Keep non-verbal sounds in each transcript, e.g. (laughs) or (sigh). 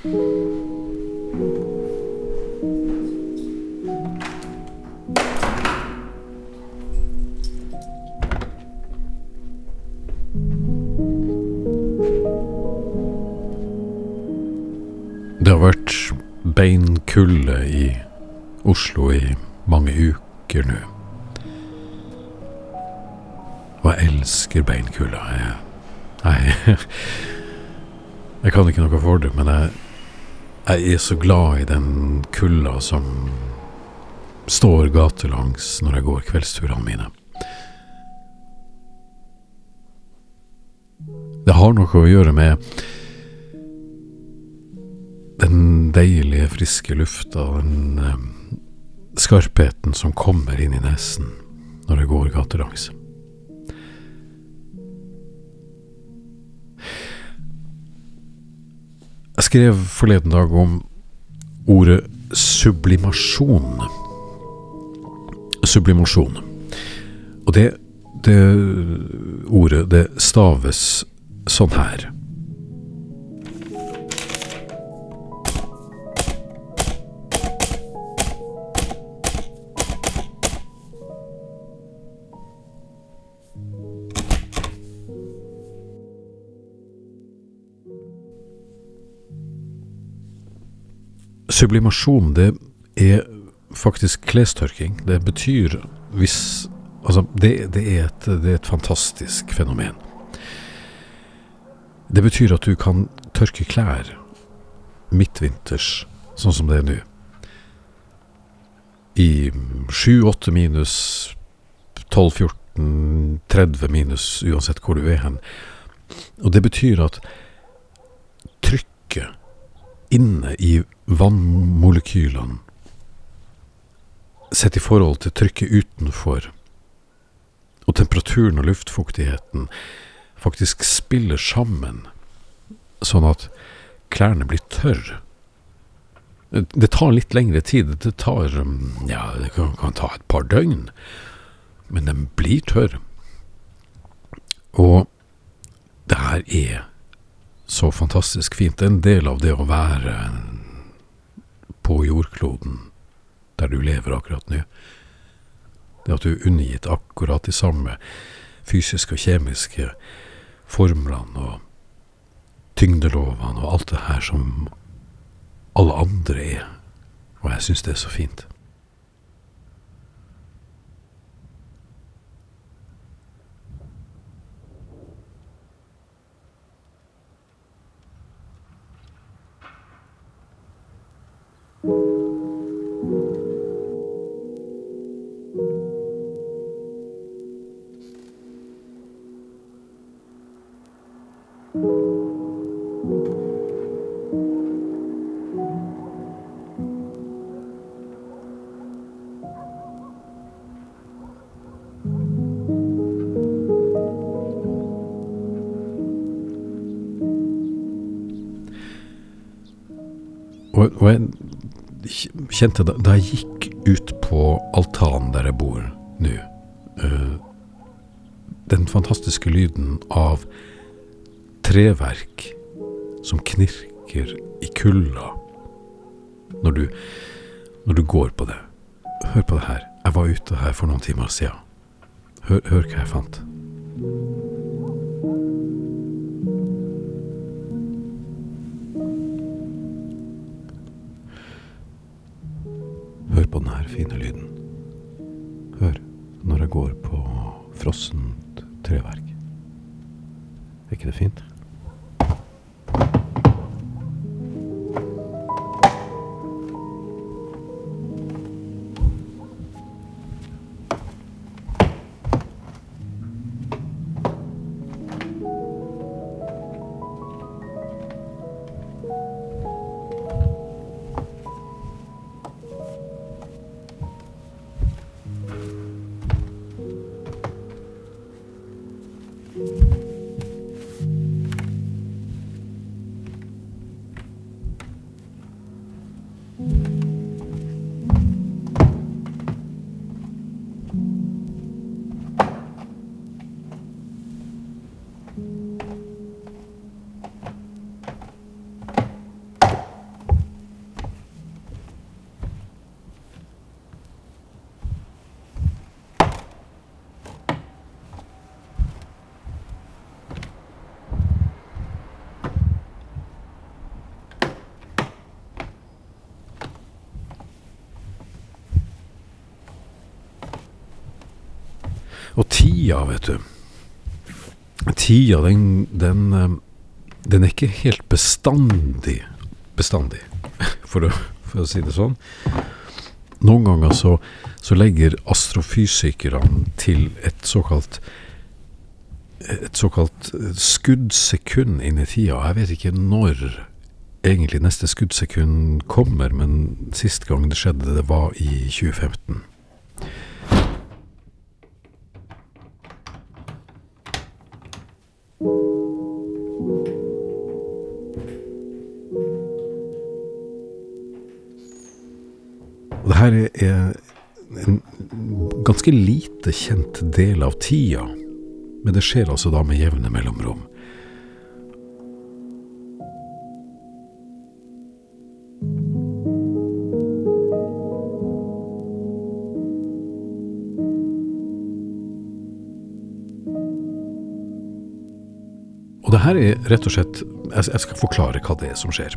Det har vært beinkulde i Oslo i mange uker nå. Og jeg elsker beinkulda. Jeg, jeg, (laughs) jeg kan ikke noe for det, men jeg jeg er så glad i den kulda som står gatelangs når jeg går kveldsturene mine. Det har noe å gjøre med den deilige, friske lufta, den eh, skarpheten som kommer inn i nesen når jeg går gatelangs. Skrev forleden dag om ordet sublimasjon. Sublimasjon. Og det, det ordet, det staves sånn her. Sublimasjon, det er faktisk klestørking. Det betyr hvis Altså, det, det, er et, det er et fantastisk fenomen. Det betyr at du kan tørke klær midtvinters, sånn som det er nå. I 7-8 minus 12-14 30 minus, uansett hvor du er hen. Og det betyr at trykket inne i vannmolekylene sett i forhold til trykket utenfor, og temperaturen og luftfuktigheten faktisk spiller sammen, sånn at klærne blir tørre. Det tar litt lengre tid. Det tar Ja, det kan, kan ta et par døgn. Men den blir tørr. Og det her er så fantastisk fint. Det er en del av det å være på jordkloden der du lever akkurat nå. Det at du er undergitt akkurat de samme fysiske og kjemiske formlene og tyngdelovene og alt det her som alle andre er. Og jeg syns det er så fint. Og, og jeg kjente da, da jeg gikk ut på altanen der jeg bor nå uh, Den fantastiske lyden av treverk som knirker i kulda når du, når du går på det. Hør på det her. Jeg var ute her for noen timer siden. Hør, hør hva jeg fant. På denne fine lyden. Hør når jeg går på frossent treverk. Er ikke det fint? Og tida, vet du. Tida, den, den, eh, den er ikke helt bestandig bestandig, (laughs) for å, for å si det sånn. Noen ganger så, så legger astrofysikerne til et såkalt et såkalt skuddsekund inn i tida. Jeg vet ikke når egentlig neste skuddsekund kommer, men sist gang det skjedde, det var i 2015. ganske lite kjent del av tida, men det skjer altså da med jevne mellomrom. Og det her er rett og slett Jeg skal forklare hva det er som skjer.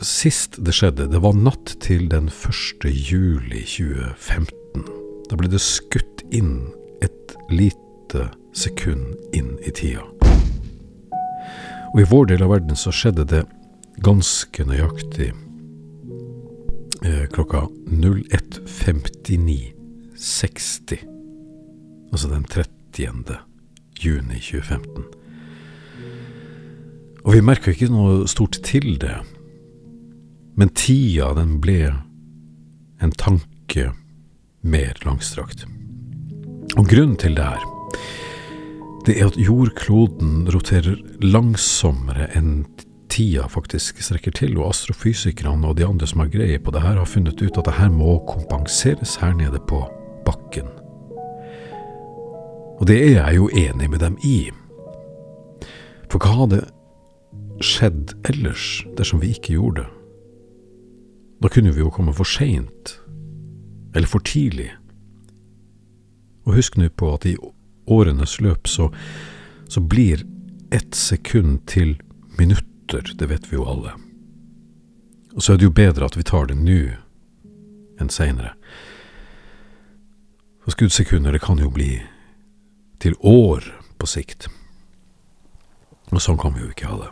Sist det skjedde, det var natt til den 1. juli 2015. Da ble det skutt inn et lite sekund inn i tida. Og i vår del av verden så skjedde det ganske nøyaktig eh, klokka 01.59,60. Altså den 30 juni 2015. Og vi merka ikke noe stort til det, men tida den ble en tanke mer langstrakt. Og grunnen til det her, det er at jordkloden roterer langsommere enn tida faktisk strekker til, og astrofysikerne og de andre som har greie på det her, har funnet ut at det her må kompenseres her nede på bakken. Og det er jeg jo enig med dem i. For hva hadde skjedd ellers dersom vi ikke gjorde det? Da kunne vi jo komme for seint, eller for tidlig. Og husk nå på at i årenes løp så, så blir ett sekund til minutter, det vet vi jo alle. Og så er det jo bedre at vi tar det nå enn seinere. For skuddsekunder, det kan jo bli til år på sikt. Og sånn kan vi jo ikke ha det.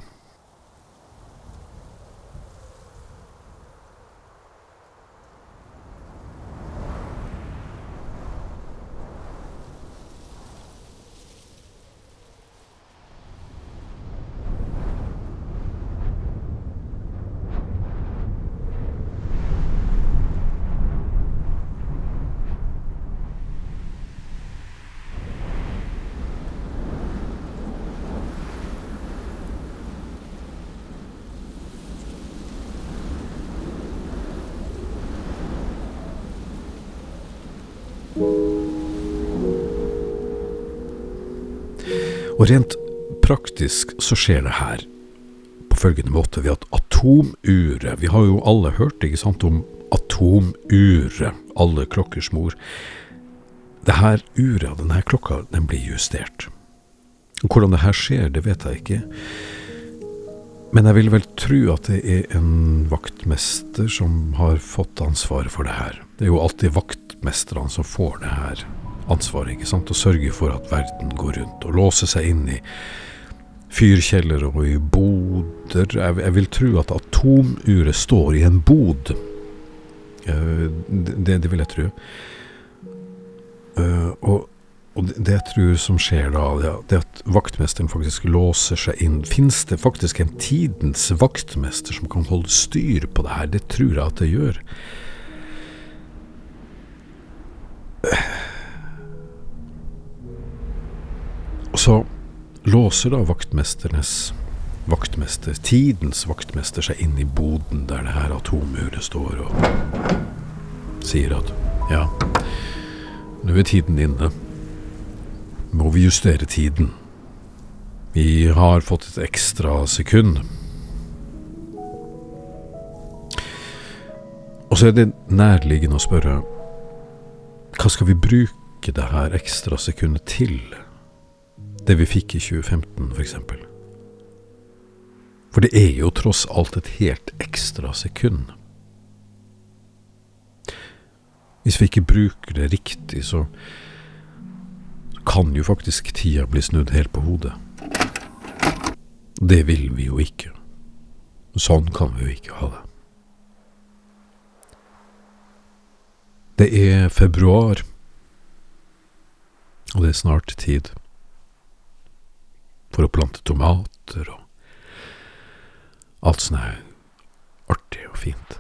Og rent praktisk så skjer det her på følgende måte ved at atomuret Vi har jo alle hørt ikke sant, om atomuret, alle klokkers mor. Det her uret, denne klokka, den blir justert. Hvordan det her skjer, det vet jeg ikke. Men jeg vil vel tro at det er en vaktmester som har fått ansvaret for det her. Det er jo alltid vaktmesterne som får det her ansvaret, ikke sant, å sørge for at verden går rundt, og låse seg inn i fyrkjellere og i boder. Jeg, jeg, vil tro at atomuret står i en bod. Uh, det, det, vil jeg tro. Uh, og, og det, det, jeg tror som skjer da, det, det at vaktmesteren faktisk låser seg inn Fins det faktisk en tidens vaktmester som kan holde styr på det her? Det tror jeg at det gjør. Så låser da vaktmesternes vaktmester, tidens vaktmester, seg inn i boden der det her atomuret står, og sier at ja, nå er tiden inne. Må vi justere tiden? Vi har fått et ekstra sekund. Og så er det nærliggende å spørre hva skal vi bruke det her ekstra sekundet til? Det vi fikk i 2015, f.eks. For, for det er jo tross alt et helt ekstra sekund. Hvis vi ikke bruker det riktig, så kan jo faktisk tida bli snudd helt på hodet. Det vil vi jo ikke. Sånn kan vi jo ikke ha det. Det er februar, og det er snart tid for å plante tomater og alt sånt artig og fint.